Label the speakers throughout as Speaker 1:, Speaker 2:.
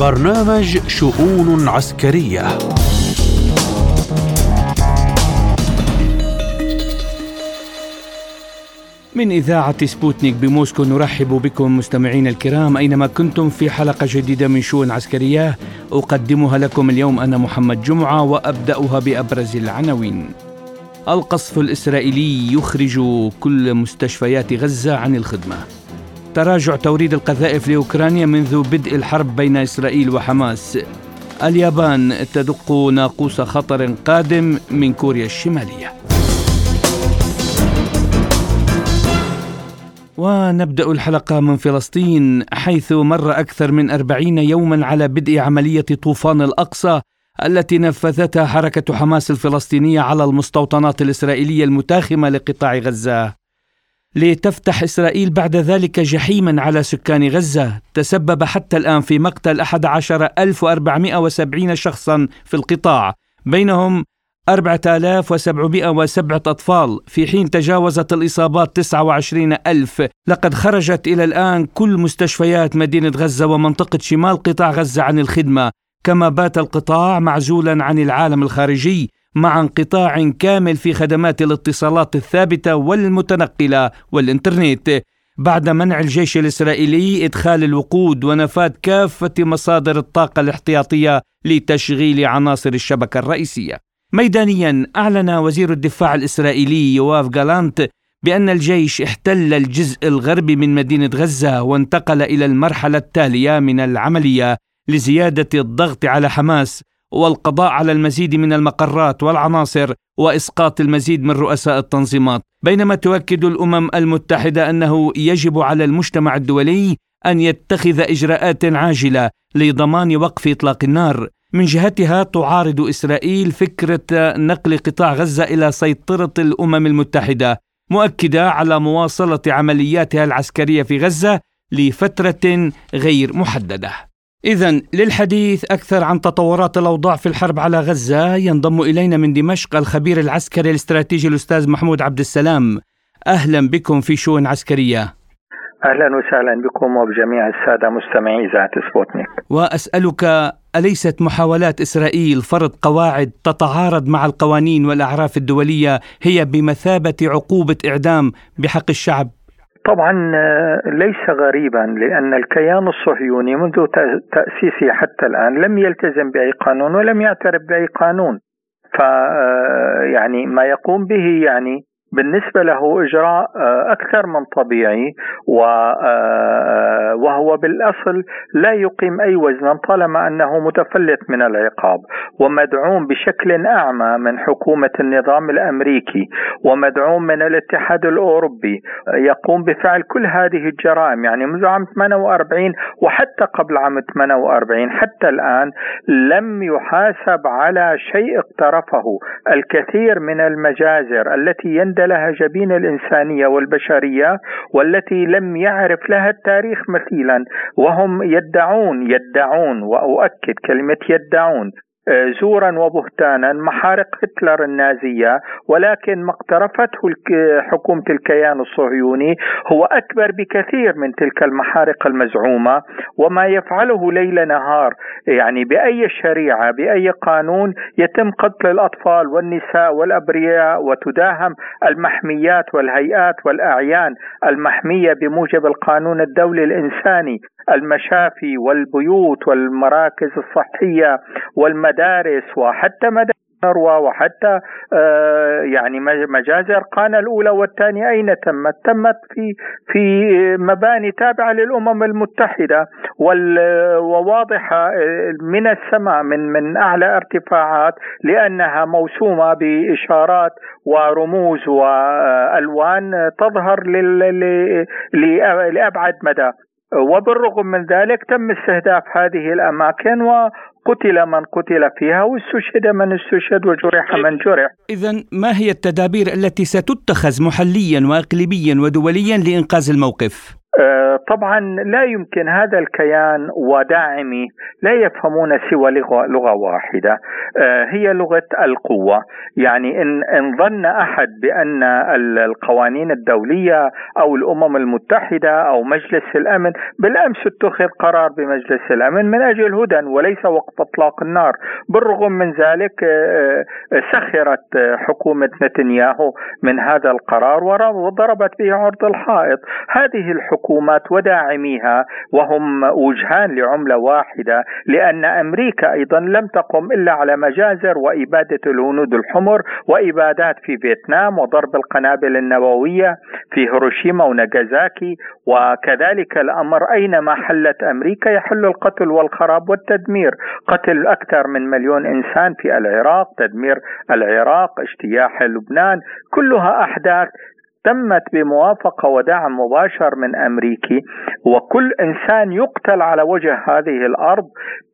Speaker 1: برنامج شؤون عسكرية. من إذاعة سبوتنيك بموسكو نرحب بكم مستمعين الكرام أينما كنتم في حلقة جديدة من شؤون عسكرية. أقدمها لكم اليوم أنا محمد جمعة وأبدأها بأبرز العناوين. القصف الإسرائيلي يخرج كل مستشفيات غزة عن الخدمة. تراجع توريد القذائف لأوكرانيا منذ بدء الحرب بين إسرائيل وحماس. اليابان تدق ناقوس خطر قادم من كوريا الشمالية. ونبدأ الحلقة من فلسطين حيث مر أكثر من أربعين يوما على بدء عملية طوفان الأقصى التي نفذتها حركة حماس الفلسطينية على المستوطنات الإسرائيلية المتاخمة لقطاع غزة. لتفتح إسرائيل بعد ذلك جحيما على سكان غزة. تسبب حتى الآن في مقتل 11470 شخصا في القطاع. بينهم 4707 أطفال. في حين تجاوزت الإصابات 29 ألف. لقد خرجت إلى الآن كل مستشفيات مدينة غزة ومنطقة شمال قطاع غزة عن الخدمة. كما بات القطاع معزولا عن العالم الخارجي. مع انقطاع كامل في خدمات الاتصالات الثابتة والمتنقلة والإنترنت بعد منع الجيش الإسرائيلي إدخال الوقود ونفاذ كافة مصادر الطاقة الاحتياطية لتشغيل عناصر الشبكة الرئيسية. ميدانيا أعلن وزير الدفاع الإسرائيلي يواف جالانت بأن الجيش احتل الجزء الغربي من مدينة غزة وانتقل إلى المرحلة التالية من العملية لزيادة الضغط على حماس والقضاء على المزيد من المقرات والعناصر وإسقاط المزيد من رؤساء التنظيمات. بينما تؤكد الأمم المتحدة أنه يجب على المجتمع الدولي أن يتخذ إجراءات عاجلة لضمان وقف إطلاق النار. من جهتها تعارض إسرائيل فكرة نقل قطاع غزة إلى سيطرة الأمم المتحدة مؤكدة على مواصلة عملياتها العسكرية في غزة لفترة غير محددة. إذا للحديث أكثر عن تطورات الأوضاع في الحرب على غزة ينضم إلينا من دمشق الخبير العسكري الاستراتيجي الأستاذ محمود عبد السلام. أهلا بكم في شؤون عسكرية.
Speaker 2: أهلا وسهلا بكم وبجميع السادة مستمعي إذاعة سبوتنيك.
Speaker 1: وأسألك أليست محاولات إسرائيل فرض قواعد تتعارض مع القوانين والأعراف الدولية هي بمثابة عقوبة إعدام بحق الشعب؟
Speaker 2: طبعا آه، ليس غريبا لأن الكيان الصهيوني منذ تأسيسه حتى الآن لم يلتزم بأي قانون ولم يعترف بأي قانون. ف آه، ما يقوم به يعني بالنسبة له إجراء آه، أكثر من طبيعي آه، وهو بالأصل لا يقيم أي وزنا طالما أنه متفلت من العقاب ومدعوم بشكل أعمى من حكومة النظام الأمريكي ومدعوم من الاتحاد الأوروبي يقوم بفعل كل هذه الجرائم. يعني منذ عام 48 وحتى قبل عام 48 حتى الآن لم يحاسب على شيء اقترفه الكثير من المجازر التي لها جبين الإنسانية والبشرية والتي لم يعرف لها التاريخ مثيلا وهم يدعون يدعون وأؤكد كلمة يدعون. زورا وبهتانا محارق هتلر النازية ولكن ما اقترفته حكومة الكيان الصهيوني هو أكبر بكثير من تلك المحارق المزعومة وما يفعله ليل نهار يعني بأي شريعة بأي قانون يتم قتل الأطفال والنساء والأبرياء وتداهم المحميات والهيئات والأعيان المحمية بموجب القانون الدولي الإنساني. المشافي والبيوت والمراكز الصحية والمدارس وحتى مدارس وحتى آه يعني مجازر قانا الأولى والثانية أين تمت؟ تمت في في مباني تابعة للأمم المتحدة وواضحة آه، من السماء من من أعلى ارتفاعات لأنها موسومة بإشارات ورموز وألوان تظهر لأبعد مدى وبالرغم من ذلك تم استهداف هذه الأماكن وقتل من قتل فيها واستشهد من استشهد وجرح من جرح
Speaker 1: إذا ما هي التدابير التي ستتخذ محليا وإقليميا ودوليا لإنقاذ الموقف؟
Speaker 2: آه، طبعا لا يمكن هذا الكيان وداعمي لا يفهمون سوى لغة, لغة واحدة. آه، هي لغة القوة. يعني إن, إن ظن أحد بأن القوانين الدولية أو الأمم المتحدة أو مجلس الأمن بالأمس اتخذ قرار بمجلس الأمن من أجل هدى وليس وقت إطلاق النار. بالرغم من ذلك آه، سخرت حكومة نتنياهو من هذا القرار وضربت به عرض الحائط. هذه الحكومة الحكومات وداعميها وهم وجهان لعملة واحدة لأن أمريكا أيضا لم تقم إلا على مجازر وإبادة الهنود الحمر وإبادات في فيتنام وضرب القنابل النووية في هيروشيما وناغازاكي وكذلك الأمر أينما حلت أمريكا يحل القتل والخراب والتدمير. قتل أكثر من مليون إنسان في العراق تدمير العراق اجتياح لبنان كلها أحداث تمت بموافقة ودعم مباشر من أمريكي وكل إنسان يقتل على وجه هذه الأرض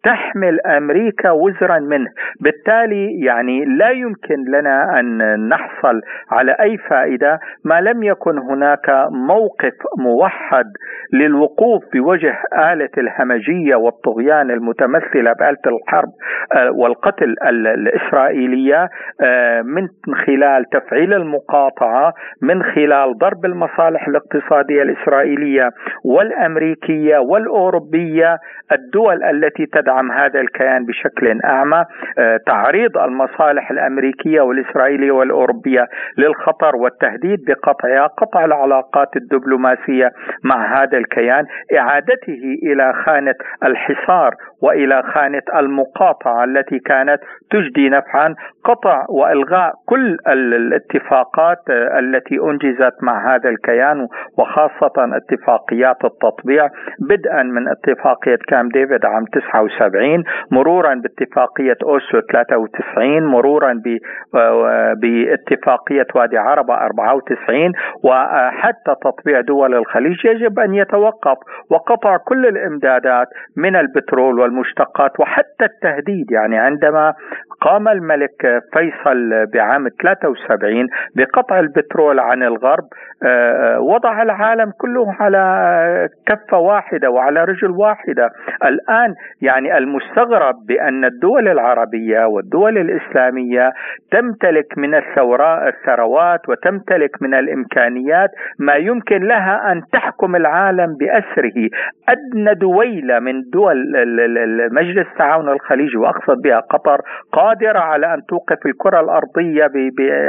Speaker 2: تحمل أمريكا وزرا منه، بالتالي يعني لا يمكن لنا أن نحصل على أي فائدة ما لم يكن هناك موقف موحد للوقوف بوجه آلة الهمجية والطغيان المتمثلة بآلة الحرب آه، والقتل الإسرائيلية آه، من خلال تفعيل المقاطعة من خلال ضرب المصالح الاقتصادية الإسرائيلية والأمريكية والأوروبية الدول التي تدعم هذا الكيان بشكل أعمى آه، تعريض المصالح الأمريكية والإسرائيلية والأوروبية للخطر والتهديد بقطعها قطع العلاقات الدبلوماسية مع هذا الكيان إعادته إلى خانة الحصار وإلى خانة المقاطعة التي كانت تجدي نفعا قطع وإلغاء كل الاتفاقات التي أنجزت مع هذا الكيان وخاصة اتفاقيات التطبيع. بدءا من اتفاقية كام ديفيد عام 79 مرورا باتفاقية أوسلو 93 مرورا باتفاقية وادي عربة 94 وحتى تطبيع دول الخليج يجب أن يتوقف وقطع كل الإمدادات من البترول والمشتقات وحتى التهديد يعني عندما قام الملك فيصل بعام 73 بقطع البترول عن الغرب آه، وضع العالم كله على كفة واحدة وعلى رجل واحدة. الآن يعني المستغرب بأن الدول العربية والدول الإسلامية تمتلك من الثروات وتمتلك من الإمكانيات ما يمكن لها أن تحكم العالم بأسره. أدنى دويلة من دول مجلس التعاون الخليجي وأقصد بها قطر قادرة على أن توقف الكرة الأرضية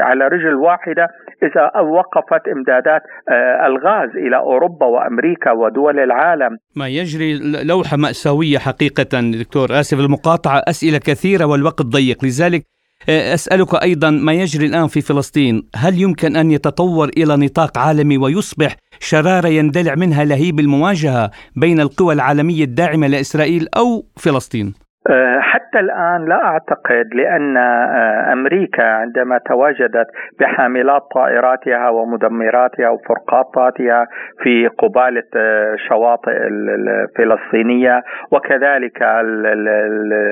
Speaker 2: على رجل واحدة إذا وقفت إمدادات آه، الغاز إلى أوروبا وأمريكا ودول العالم.
Speaker 1: ما يجري لوحة مأساوية حقيقة دكتور آسف المقاطعة أسئلة كثيرة والوقت ضيق. لذلك آه، أسألك أيضا ما يجري الآن في فلسطين. هل يمكن أن يتطور إلى نطاق عالمي ويصبح شرارة يندلع منها لهيب المواجهة بين القوى العالمية الداعمة لإسرائيل أو فلسطين؟
Speaker 2: آه، حتى الآن لا أعتقد لأن آه، أمريكا عندما تواجدت بحاملات طائراتها ومدمراتها وفرقاطاتها في قباله آه، شواطئ الفلسطينية وكذلك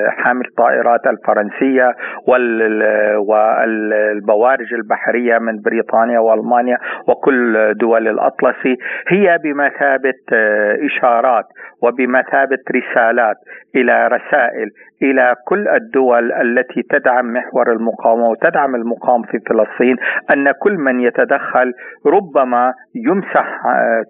Speaker 2: حامل الطائرات الفرنسية والبوارج البحرية من بريطانيا وألمانيا وكل دول الاطلسي هي بمثابة إشارات وبمثابة رسالات إلى رسائل إلى كل الدول التي تدعم محور المقاومة وتدعم المقاومة في فلسطين أن كل من يتدخل ربما يمسح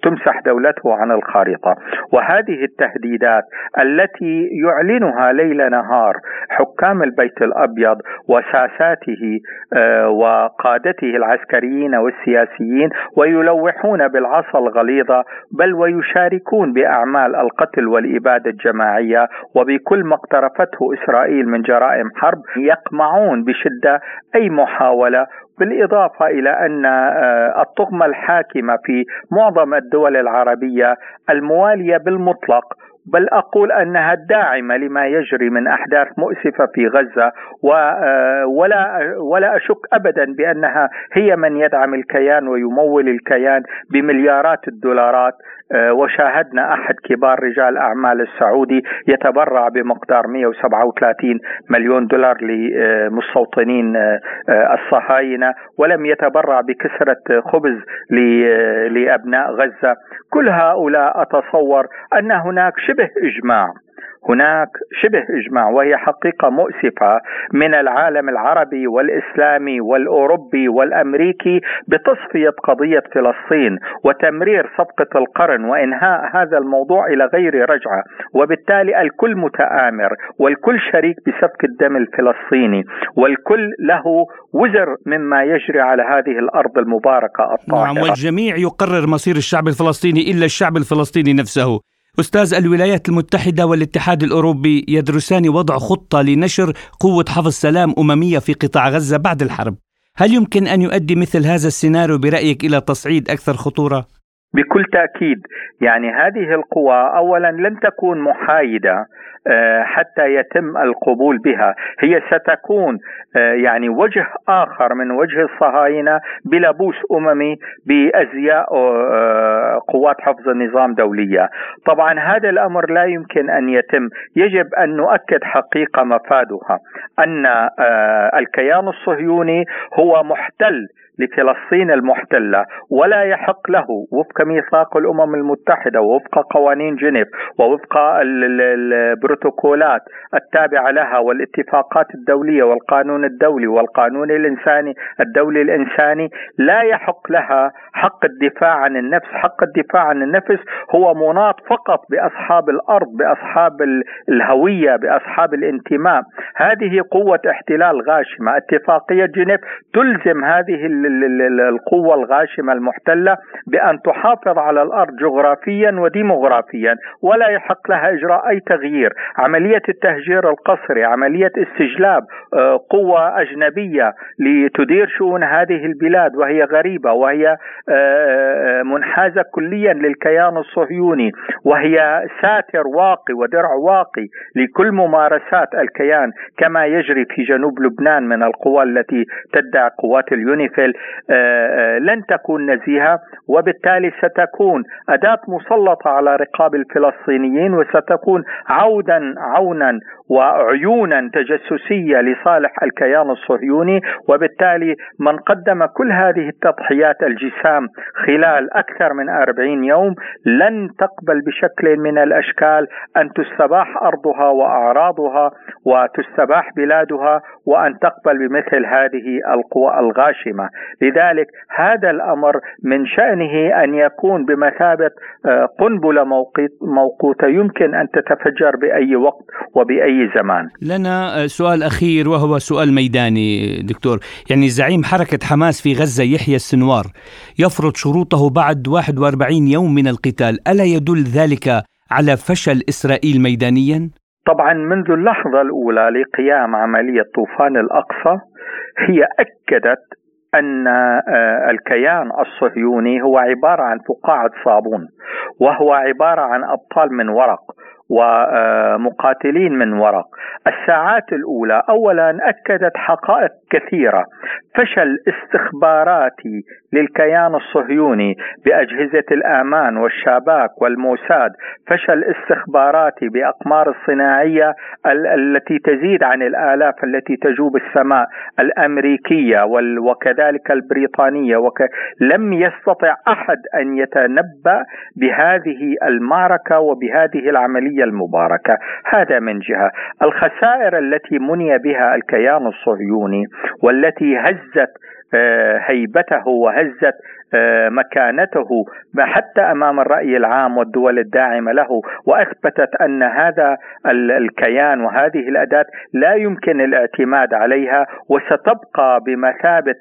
Speaker 2: تمسح دولته عن الخارطة. وهذه التهديدات التي يعلنها ليل نهار حكام البيت الأبيض وساساته آه، وقادته العسكريين والسياسيين ويلوحون بالعصا الغليظة بل ويشاركون بأعمال القتل والإبادة الجماعية وبكل ما اقترفته إسرائيل من جرائم حرب يقمعون بشدة أي محاولة بالإضافة إلى أن آه، الطغمة الحاكمة في معظم الدول العربية الموالية بالمطلق بل أقول أنها الداعمه لما يجري من أحداث مؤسفة في غزة ولا ولا أشك ابدا بأنها هي من يدعم الكيان ويمول الكيان بمليارات الدولارات. آه، وشاهدنا أحد كبار رجال أعمال السعودي يتبرع بمقدار 137 مليون دولار لمستوطنين آه، الصهاينة ولم يتبرع بكسرة خبز لأبناء غزة. كل هؤلاء أتصور أن هناك شبه إجماع. هناك شبه إجماع وهي حقيقة مؤسفة من العالم العربي والإسلامي والأوروبي والأمريكي بتصفية قضية فلسطين وتمرير صفقة القرن وإنهاء هذا الموضوع إلى غير رجعة. وبالتالي الكل متآمر والكل شريك بسفك الدم الفلسطيني والكل له وزر مما يجري على هذه الأرض المباركة الطاهرة.
Speaker 1: نعم والجميع يقرر مصير الشعب الفلسطيني إلا الشعب الفلسطيني نفسه. أستاذ الولايات المتحدة والاتحاد الأوروبي يدرسان وضع خطة لنشر قوة حفظ سلام أممية في قطاع غزة بعد الحرب هل يمكن أن يؤدي مثل هذا السيناريو برأيك إلى تصعيد أكثر خطورة؟
Speaker 2: بكل تأكيد. يعني هذه القوى اولا لن تكون محايدة آه، حتى يتم القبول بها. هي ستكون آه، يعني وجه آخر من وجه الصهاينة بلبوس أممي بأزياء آه، قوات حفظ النظام دولية. طبعا هذا الأمر لا يمكن أن يتم. يجب أن نؤكد حقيقة مفادها أن الكيان الصهيوني هو محتل لفلسطين المحتلة ولا يحق له وفق ميثاق الأمم المتحدة ووفق قوانين جنيف ووفق البروتوكولات التابعة لها والاتفاقات الدولية والقانون الدولي والقانون الإنساني الدولي الإنساني لا يحق لها حق الدفاع عن النفس. حق الدفاع عن النفس هو مناط فقط بأصحاب الأرض بأصحاب الهوية بأصحاب الانتماء. هذه قوة احتلال غاشمة. اتفاقية جنيف تلزم هذه القوة الغاشمة المحتلة بأن تحافظ على الأرض جغرافيا وديموغرافيا ولا يحق لها إجراء أي تغيير. عملية التهجير القسري عملية استجلاب آه، قوة أجنبية لتدير شؤون هذه البلاد وهي غريبة وهي آه، آه، منحازة كليا للكيان الصهيوني وهي ساتر واقي ودرع واقي لكل ممارسات الكيان كما يجري في جنوب لبنان من القوى التي تدعي قوات اليونيفيل لن تكون نزيهة وبالتالي ستكون. أداة مسلطة على رقاب الفلسطينيين وستكون عودا عونا وعيونا تجسسية لصالح الكيان الصهيوني وبالتالي من قدم كل هذه التضحيات الجسام خلال أكثر من 40 يوم لن تقبل بشكل من الأشكال أن تستباح أرضها وأعراضها وتستباح بلادها وأن تقبل بمثل هذه القوى الغاشمة. لذلك هذا الأمر من شأنه أن يكون بمثابة آه، قنبلة موقوتة يمكن أن تتفجر بأي وقت وبأي زمان.
Speaker 1: لنا آه، سؤال أخير وهو سؤال ميداني دكتور، يعني زعيم حركة حماس في غزة يحيى السنوار يفرض شروطه بعد 41 يوم من القتال، ألا يدل ذلك على فشل إسرائيل ميدانيا؟
Speaker 2: طبعا منذ اللحظة الأولى لقيام عملية طوفان الأقصى هي أكدت أن آه، الكيان الصهيوني هو عبارة عن فقاعة صابون وهو عبارة عن أبطال من ورق ومقاتلين من ورق. الساعات الأولى اولا أكدت حقائق كثيرة. فشل استخباراتي للكيان الصهيوني بأجهزة الآمان والشاباك والموساد فشل استخباراتي بأقمار الصناعية التي تزيد عن الآلاف التي تجوب السماء الأمريكية وكذلك البريطانية وك... لم يستطع أحد أن يتنبأ بهذه المعركة وبهذه العملية المباركة. هذا من جهة. الخسائر التي مني بها الكيان الصهيوني والتي هزت هيبته وهزت آه، مكانته حتى أمام الرأي العام والدول الداعمة له. وأثبتت أن هذا الكيان وهذه الأداة لا يمكن الاعتماد عليها وستبقى بمثابة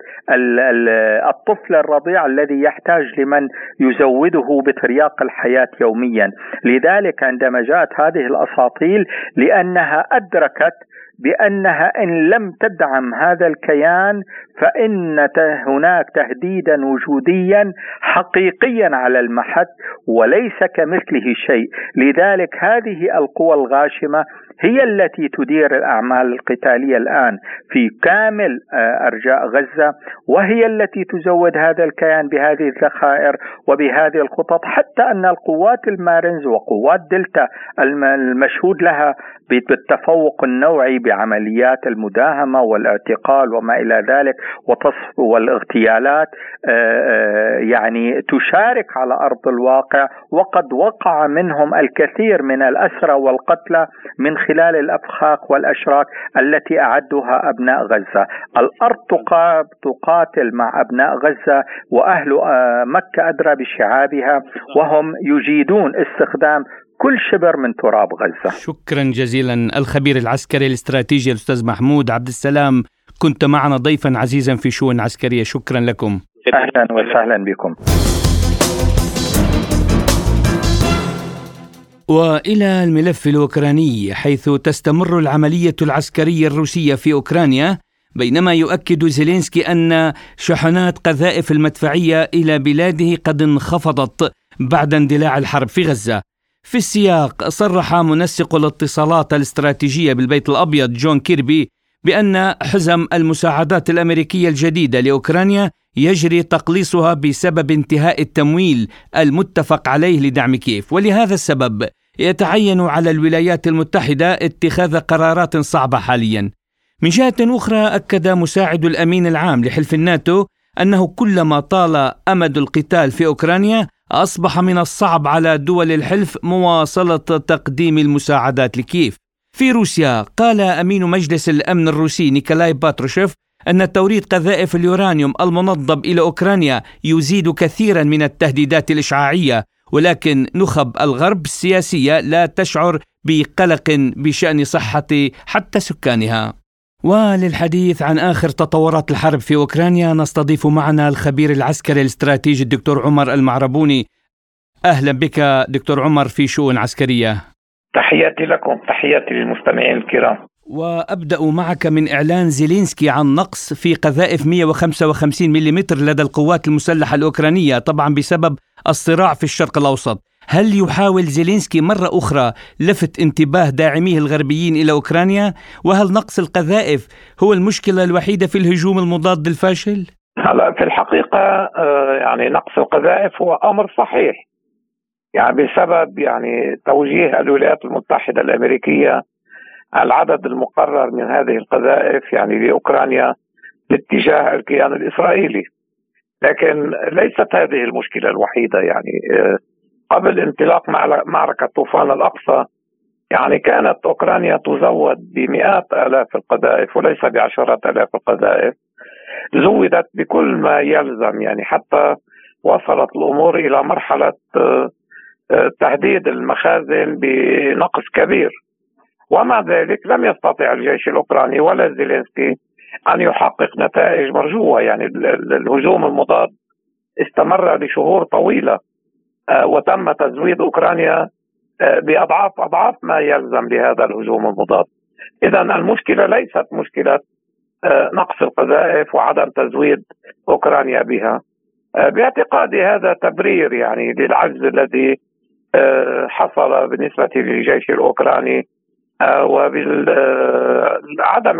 Speaker 2: الطفل الرضيع الذي يحتاج لمن يزوده بترياق الحياة يوميا. لذلك عندما جاءت هذه الأساطيل لأنها أدركت بأنها إن لم تدعم هذا الكيان فإن هناك تهديدا وجوديا حقيقيا على المحك وليس كمثله شيء. لذلك هذه القوى الغاشمة هي التي تدير الأعمال القتالية الآن في كامل آه، أرجاء غزة وهي التي تزود هذا الكيان بهذه الذخائر وبهذه الخطط حتى أن القوات المارنز وقوات دلتا المشهود لها بالتفوق النوعي بعمليات المداهمة والاعتقال وما إلى ذلك وتصف والاغتيالات آه، آه، يعني تشارك على أرض الواقع وقد وقع منهم الكثير من الأسرى والقتلى من خلال الأفخاخ والأشراك التي اعدها أبناء غزة، الأرض تقاتل مع أبناء غزة وأهل آه، مكة أدرى بشعابها وهم يجيدون استخدام كل شبر من تراب غزة.
Speaker 1: شكرا جزيلا الخبير العسكري الاستراتيجي الأستاذ محمود عبد السلام كنت معنا ضيفا عزيزا في شؤون عسكرية شكرا لكم.
Speaker 2: أهلا وسهلا بكم.
Speaker 1: وإلى الملف الأوكراني حيث تستمر العملية العسكرية الروسية في أوكرانيا بينما يؤكد زيلينسكي أن شحنات قذائف المدفعية إلى بلاده قد انخفضت بعد اندلاع الحرب في غزة. في السياق صرح منسق الاتصالات الاستراتيجية بالبيت الأبيض جون كيربي بأن حزم المساعدات الأمريكية الجديدة لأوكرانيا يجري تقليصها بسبب انتهاء التمويل المتفق عليه لدعم كييف. ولهذا السبب يتعين على الولايات المتحدة اتخاذ قرارات صعبة حاليا. من جهة أخرى أكد مساعد الأمين العام لحلف الناتو أنه كلما طال أمد القتال في أوكرانيا أصبح من الصعب على دول الحلف مواصلة تقديم المساعدات لكييف. في روسيا قال أمين مجلس الأمن الروسي نيكولاي باتروشيف أن توريد قذائف اليورانيوم المنضب إلى أوكرانيا يزيد كثيرا من التهديدات الإشعاعية ولكن نخب الغرب السياسية لا تشعر بقلق بشأن صحة حتى سكانها. وللحديث عن آخر تطورات الحرب في أوكرانيا نستضيف معنا الخبير العسكري الاستراتيجي الدكتور عمر المعربوني. أهلا بك دكتور عمر في شؤون عسكرية.
Speaker 3: تحياتي لكم تحياتي للمستمعين الكرام
Speaker 1: وأبدأ معك من إعلان زيلينسكي عن نقص في قذائف 155 ملم لدى القوات المسلحة الأوكرانية طبعا بسبب الصراع في الشرق الأوسط هل يحاول زيلينسكي مرة أخرى لفت انتباه داعميه الغربيين إلى أوكرانيا؟ وهل نقص القذائف هو المشكلة الوحيدة في الهجوم المضاد الفاشل؟
Speaker 3: هلا في الحقيقة آه، يعني نقص القذائف هو أمر صحيح يعني بسبب يعني توجيه الولايات المتحدة الأمريكية العدد المقرر من هذه القذائف يعني لأوكرانيا باتجاه الكيان الإسرائيلي. لكن ليست هذه المشكلة الوحيدة يعني. آه، قبل انطلاق معركة طوفان الأقصى يعني كانت أوكرانيا تزود بمئات آلاف القذائف وليس بعشرات آلاف القذائف. زودت بكل ما يلزم يعني حتى وصلت الأمور إلى مرحلة تهديد المخازن بنقص كبير ومع ذلك لم يستطع الجيش الأوكراني ولا زيلينسكي أن يحقق نتائج مرجوة يعني الهجوم المضاد استمر لشهور طويلة آه، وتم تزويد أوكرانيا آه، باضعاف أضعاف ما يلزم لهذا الهجوم المضاد. اذا المشكلة ليست مشكلة آه، نقص القذائف وعدم تزويد أوكرانيا بها. باعتقادي هذا تبرير يعني للعجز الذي حصل بالنسبة للجيش الأوكراني آه، وبعدم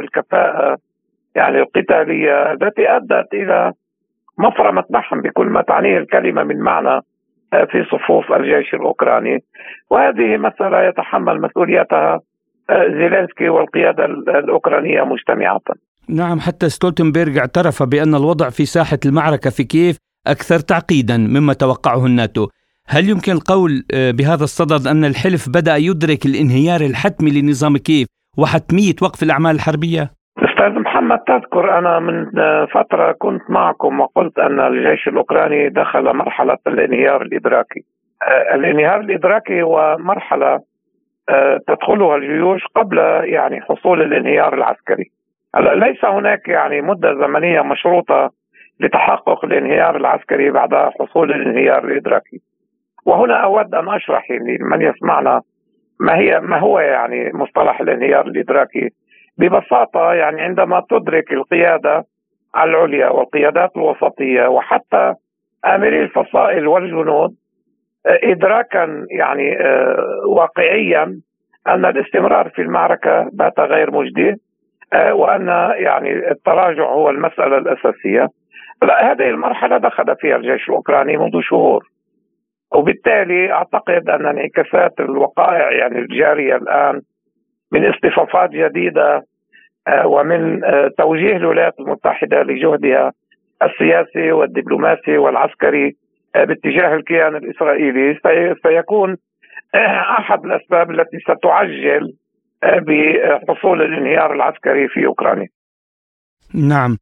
Speaker 3: الكفاءة يعني القتالية التي أدت إلى مفرمة لحم بكل ما تعنيه الكلمة من معنى آه، في صفوف الجيش الأوكراني. وهذه مسألة يتحمل مسؤوليتها آه، زيلينسكي والقيادة الأوكرانية مجتمعة.
Speaker 1: نعم حتى ستولتنبرغ اعترف بأن الوضع في ساحة المعركة في كييف أكثر تعقيدا مما توقعه الناتو. هل يمكن القول آه، بهذا الصدد أن الحلف بدأ يدرك الانهيار الحتمي لنظام كيف وحتمية وقف الأعمال الحربية؟
Speaker 3: أستاذ محمد تذكر أنا من آه، فترة كنت معكم وقلت أن الجيش الأوكراني دخل مرحلة الانهيار الإدراكي. آه، الانهيار الإدراكي هو مرحلة تدخلها الجيوش قبل يعني حصول الانهيار العسكري. ليس هناك يعني مدة زمنية مشروطة لتحقق الانهيار العسكري بعد حصول الانهيار الإدراكي. وهنا أود أن أشرح لمن يسمعنا ما هي ما هو يعني مصطلح الانهيار الإدراكي. ببساطة يعني عندما تدرك القيادة العليا والقيادات الوسطية وحتى امري الفصائل والجنود ادراكا يعني آه، واقعيا أن الاستمرار في المعركة بات غير مجدي آه، وأن يعني التراجع هو المسألة الأساسية. لا هذه المرحلة دخل فيها الجيش الأوكراني منذ شهور. وبالتالي أعتقد ان انعكاسات الوقائع يعني الجارية الآن من اصطفافات جديدة آه، ومن توجيه الولايات المتحدة لجهدها السياسي والدبلوماسي والعسكري باتجاه الكيان الإسرائيلي سيكون أحد الأسباب التي ستعجل بحصول الانهيار العسكري في أوكرانيا.
Speaker 1: نعم.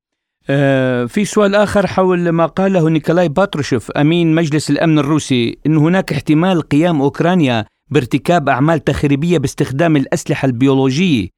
Speaker 1: آه، في سؤال آخر حول ما قاله نيكولاي باتروشيف أمين مجلس الأمن الروسي أن هناك احتمال قيام أوكرانيا بارتكاب أعمال تخريبية باستخدام الأسلحة البيولوجية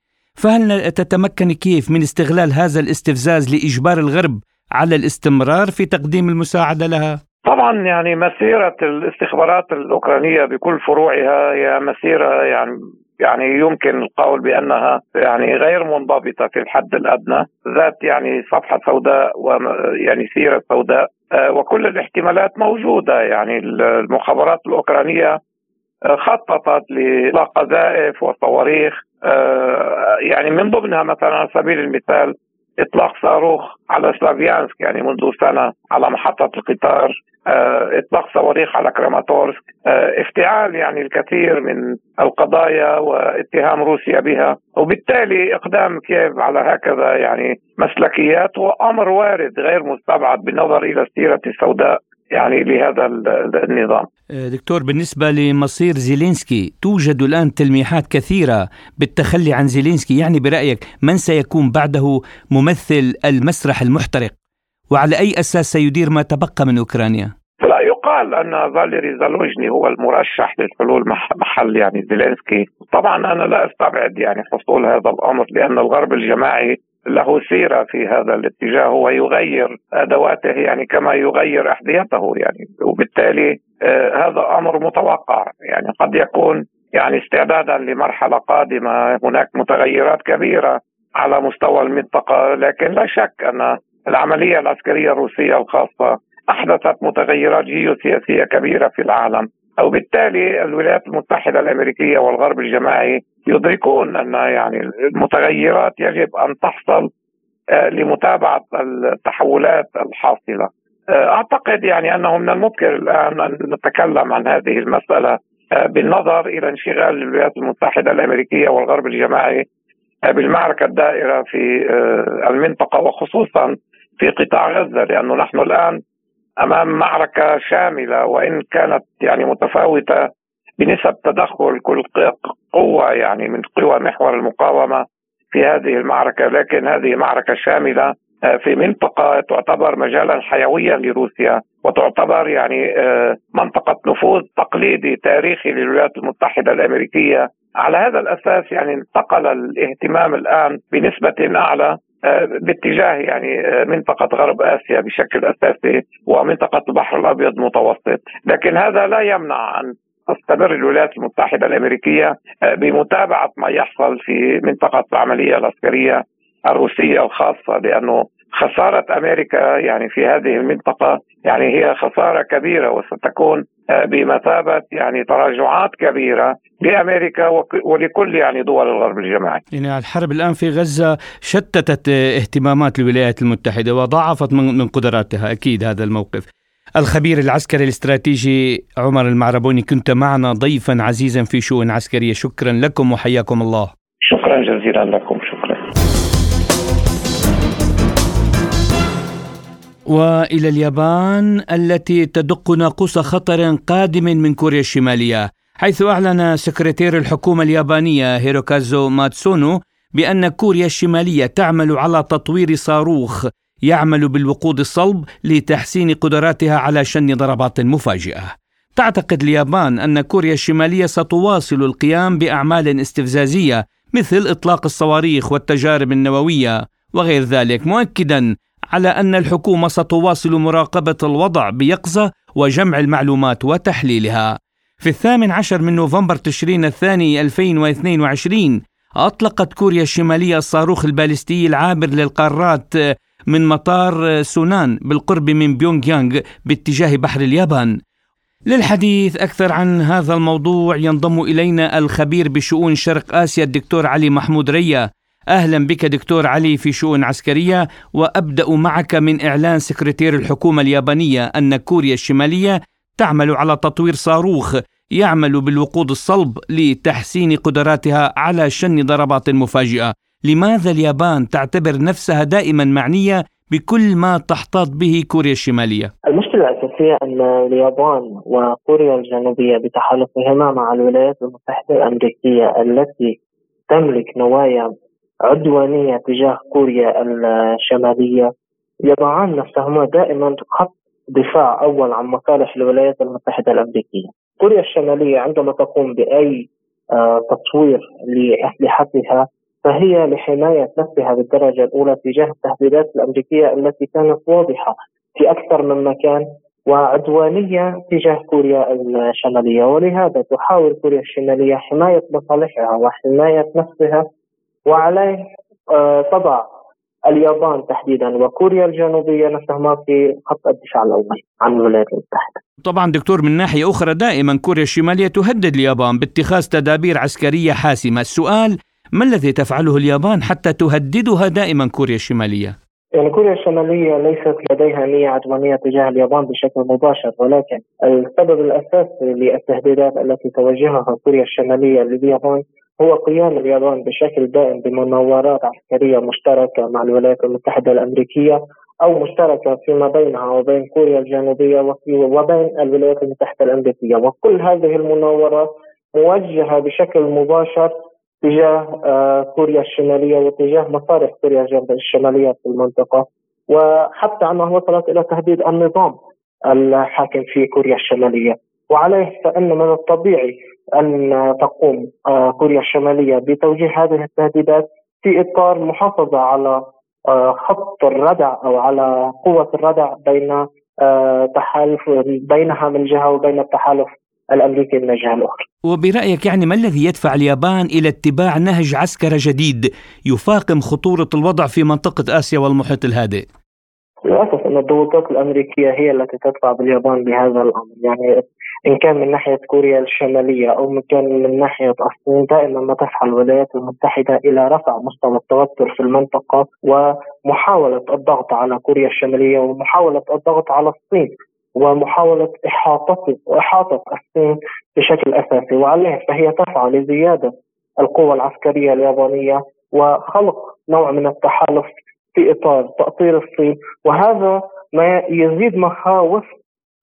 Speaker 1: فهل تتمكن كييف من استغلال هذا الاستفزاز لإجبار الغرب على الاستمرار في تقديم المساعدة لها؟
Speaker 3: طبعا يعني مسيرة الاستخبارات الأوكرانية بكل فروعها هي مسيرة يعني يعني يمكن القول بأنها يعني غير منضبطة في الحد الأدنى ذات يعني صفحة سوداء ويعني سيرة سوداء آه، وكل الاحتمالات موجودة. يعني المخابرات الأوكرانية آه، خططت لقذائف وصواريخ آه، يعني من ضمنها مثلا على سبيل المثال إطلاق صاروخ على سلافيانسك يعني منذ سنة على محطة القطار. إطلاق صواريخ على كراماتورسك. آه، افتعال يعني الكثير من القضايا واتهام روسيا بها. وبالتالي إقدام كييف على هكذا يعني مسلكيات هو أمر وارد غير مستبعد بالنظر إلى السيرة السوداء يعني لهذا النظام.
Speaker 1: آه، دكتور بالنسبة لمصير زيلينسكي توجد الآن تلميحات كثيرة بالتخلي عن زيلينسكي. يعني برأيك من سيكون بعده ممثل المسرح المحترق؟ وعلى أي أساس سيدير ما تبقى من أوكرانيا؟
Speaker 3: لا يقال أن فاليري زالوجني هو المرشح للحلول محل يعني زيلينسكي. طبعا أنا لا أستبعد يعني حصول هذا الأمر لأن الغرب الجماعي له سيرة في هذا الاتجاه ويغير أدواته يعني كما يغير أحذيته يعني. وبالتالي آه هذا أمر متوقع يعني. قد يكون يعني استعدادا لمرحلة قادمة هناك متغيرات كبيرة على مستوى المنطقة لكن لا شك أن العملية العسكرية الروسية الخاصة أحدثت متغيرات جيوسياسية كبيرة في العالم وبالتالي الولايات المتحدة الأمريكية والغرب الجماعي يدركون أن يعني المتغيرات يجب أن تحصل آه، لمتابعة التحولات الحاصلة. آه، أعتقد يعني أنه من الممكن الآن أن نتكلم عن هذه المسألة آه، بالنظر إلى انشغال الولايات المتحدة الأمريكية والغرب الجماعي بالمعركة الدائرة في المنطقة وخصوصا في قطاع غزة لأنه نحن الآن أمام معركة شاملة وإن كانت يعني متفاوتة بنسب تدخل كل قوة يعني من قوى محور المقاومة في هذه المعركة لكن هذه معركة شاملة آه، في منطقة تعتبر مجالا حيويا لروسيا وتعتبر يعني آه، منطقة نفوذ تقليدي تاريخي للولايات المتحدة الأمريكية. على هذا الأساس يعني انتقل الاهتمام الآن بنسبة أعلى باتجاه يعني آه، منطقة غرب آسيا بشكل أساسي ومنطقة البحر الأبيض المتوسط. لكن هذا لا يمنع أن تستمر الولايات المتحدة الأمريكية آه، بمتابعة ما يحصل في منطقة العملية العسكرية الروسية الخاصة لأنه خسارة أمريكا يعني في هذه المنطقة يعني هي خسارة كبيرة وستكون بمثابة يعني تراجعات كبيرة لأمريكا ولكل يعني دول الغرب الجماعي.
Speaker 1: يعني الحرب الآن في غزة شتتت اهتمامات الولايات المتحدة وضاعفت من قدراتها أكيد هذا الموقف. الخبير العسكري الاستراتيجي عمر المعربوني كنت معنا ضيفا عزيزا في شؤون عسكرية. شكرا لكم وحياكم الله.
Speaker 3: شكرا جزيلا لكم.
Speaker 1: وإلى اليابان التي تدق ناقوس خطر قادم من كوريا الشمالية حيث أعلن سكرتير الحكومة اليابانية هيروكازو ماتسونو بأن كوريا الشمالية تعمل على تطوير صاروخ يعمل بالوقود الصلب لتحسين قدراتها على شن ضربات مفاجئة. تعتقد اليابان أن كوريا الشمالية ستواصل القيام بأعمال استفزازية مثل إطلاق الصواريخ والتجارب النووية وغير ذلك مؤكدا على أن الحكومة ستواصل مراقبة الوضع بيقظة وجمع المعلومات وتحليلها. في الثامن عشر من نوفمبر تشرين الثاني 2022 أطلقت كوريا الشمالية الصاروخ البالستي العابر للقارات من مطار سونان بالقرب من بيونغ يانغ باتجاه بحر اليابان للحديث أكثر عن هذا الموضوع ينضم إلينا الخبير بشؤون شرق آسيا الدكتور علي محمود ريا أهلا بك دكتور علي في شؤون عسكرية وأبدأ معك من إعلان سكرتير الحكومة اليابانية أن كوريا الشمالية تعمل على تطوير صاروخ يعمل بالوقود الصلب لتحسين قدراتها على شن ضربات مفاجئة لماذا اليابان تعتبر نفسها دائما معنية بكل ما تحتاط به كوريا الشمالية؟
Speaker 4: المشكلة الأساسية أن اليابان وكوريا الجنوبية بتحالفهما مع الولايات المتحدة الأمريكية التي تملك نوايا عدوانية تجاه كوريا الشمالية. يضعان نفسهما دائما خط دفاع أول عن مصالح الولايات المتحدة الأمريكية. كوريا الشمالية عندما تقوم بأي آه، تطوير لأسلحتها فهي لحماية نفسها بالدرجة الأولى تجاه التهديدات الأمريكية التي كانت واضحة في أكثر من مكان وعدوانية تجاه كوريا الشمالية. ولهذا تحاول كوريا الشمالية حماية مصالحها وحماية نفسها وعليه آه، تضع اليابان تحديدا وكوريا الجنوبية نفسهما في خط الدفاع الأول عن الولايات المتحدة
Speaker 1: طبعا دكتور من ناحية أخرى دائما كوريا الشمالية تهدد اليابان باتخاذ تدابير عسكرية حاسمة السؤال ما الذي تفعله اليابان حتى تهددها دائما كوريا الشمالية؟
Speaker 4: يعني كوريا الشمالية ليست لديها نية عدوانية تجاه اليابان بشكل مباشر ولكن السبب الأساسي للتهديدات التي توجهها كوريا الشمالية لليابان هو قيام اليابان بشكل دائم بمناورات عسكرية مشتركة مع الولايات المتحدة الأمريكية أو مشتركة فيما بينها وبين كوريا الجنوبية وبين الولايات المتحدة الأمريكية. وكل هذه المناورات موجهة بشكل مباشر تجاه آه، كوريا الشمالية وتجاه مصالح كوريا الشمالية في المنطقة. وحتى أنها وصلت إلى تهديد النظام الحاكم في كوريا الشمالية. وعليه فإن من الطبيعي أن تقوم آه، كوريا الشمالية بتوجيه هذه التهديدات في إطار محافظة على آه، خط الردع أو على قوة الردع بين تحالف بينها من جهة وبين التحالف الأمريكي من الجهة الأخرى.
Speaker 1: وبرأيك يعني ما الذي يدفع اليابان إلى اتباع نهج عسكري جديد يفاقم خطورة الوضع في منطقة آسيا والمحيط الهادئ؟
Speaker 4: للأسف أن الضغوطات الأمريكية هي التي تدفع باليابان بهذا الأمر، يعني إن كان من ناحية كوريا الشمالية أو من كان من ناحية الصين دائما ما تسعى الولايات المتحدة إلى رفع مستوى التوتر في المنطقة ومحاولة الضغط على كوريا الشمالية ومحاولة الضغط على الصين ومحاولة إحاطة إحاطة الصين بشكل أساسي. وعليه فهي تسعى لزيادة القوة العسكرية اليابانية وخلق نوع من التحالف في إطار تأطير الصين. وهذا ما يزيد مخاوف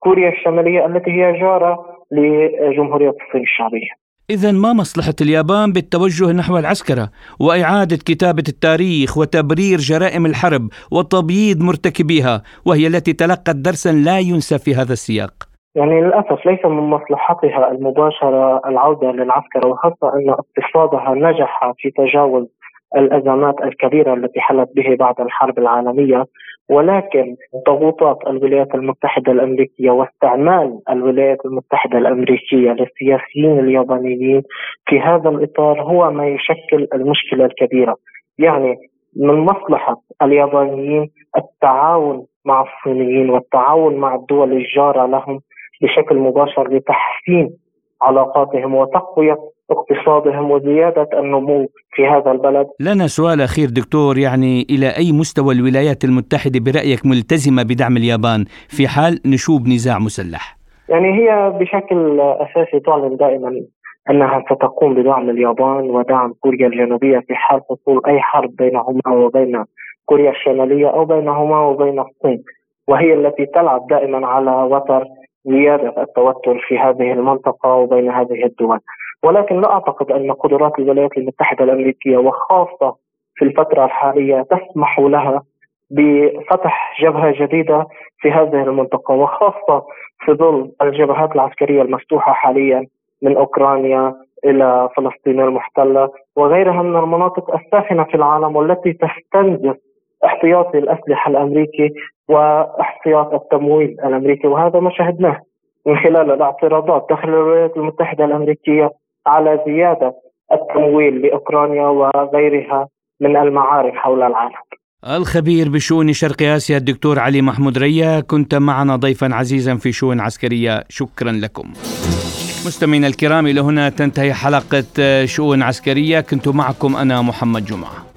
Speaker 4: كوريا الشمالية التي هي جارة لجمهورية الصين الشعبية.
Speaker 1: إذا ما مصلحة اليابان بالتوجه نحو العسكرة وإعادة كتابة التاريخ وتبرير جرائم الحرب وتبييض مرتكبيها وهي التي تلقت درسا لا ينسى في هذا السياق.
Speaker 4: يعني للأسف ليس من مصلحتها المباشرة العودة للعسكرة وخاصة أن اقتصادها نجح في تجاوز الأزمات الكبيرة التي حلت به بعد الحرب العالمية ولكن ضغوطات الولايات المتحدة الأمريكية واستعمال الولايات المتحدة الأمريكية للسياسيين اليابانيين في هذا الإطار هو ما يشكل المشكلة الكبيرة. يعني من مصلحة اليابانيين التعاون مع الصينيين والتعاون مع الدول الجارة لهم بشكل مباشر لتحسين علاقاتهم وتقوية اقتصادهم وزيادة النمو في هذا البلد.
Speaker 1: لنا سؤال أخير دكتور يعني إلى أي مستوى الولايات المتحدة برأيك ملتزمة بدعم اليابان في حال نشوب نزاع مسلح؟
Speaker 4: يعني هي بشكل أساسي تعلن دائما أنها ستقوم بدعم اليابان ودعم كوريا الجنوبية في حال حصول أي حرب بينهما وبين كوريا الشمالية أو بينهما وبين الصين وهي التي تلعب دائما على وتر زيادة التوتر في هذه المنطقة وبين هذه الدول. ولكن لا أعتقد أن قدرات الولايات المتحدة الأمريكية وخاصة في الفترة الحالية تسمح لها بفتح جبهة جديدة في هذه المنطقة وخاصة في ظل الجبهات العسكرية المفتوحة حاليا من أوكرانيا إلى فلسطين المحتلة وغيرها من المناطق الساخنة في العالم والتي تستنزف احتياطي الأسلحة الأمريكي واحتياط التمويل الأمريكي وهذا ما شاهدناه من خلال الاعتراضات داخل الولايات المتحدة الأمريكية على زيادة التمويل لأوكرانيا وغيرها من المعارك حول العالم.
Speaker 1: الخبير بشؤون شرق آسيا الدكتور علي محمود ريا كنت معنا ضيفا عزيزا في شؤون عسكرية شكرا لكم. مستمعينا الكرام إلى هنا تنتهي حلقة شؤون عسكرية كنت معكم أنا محمد جمعة.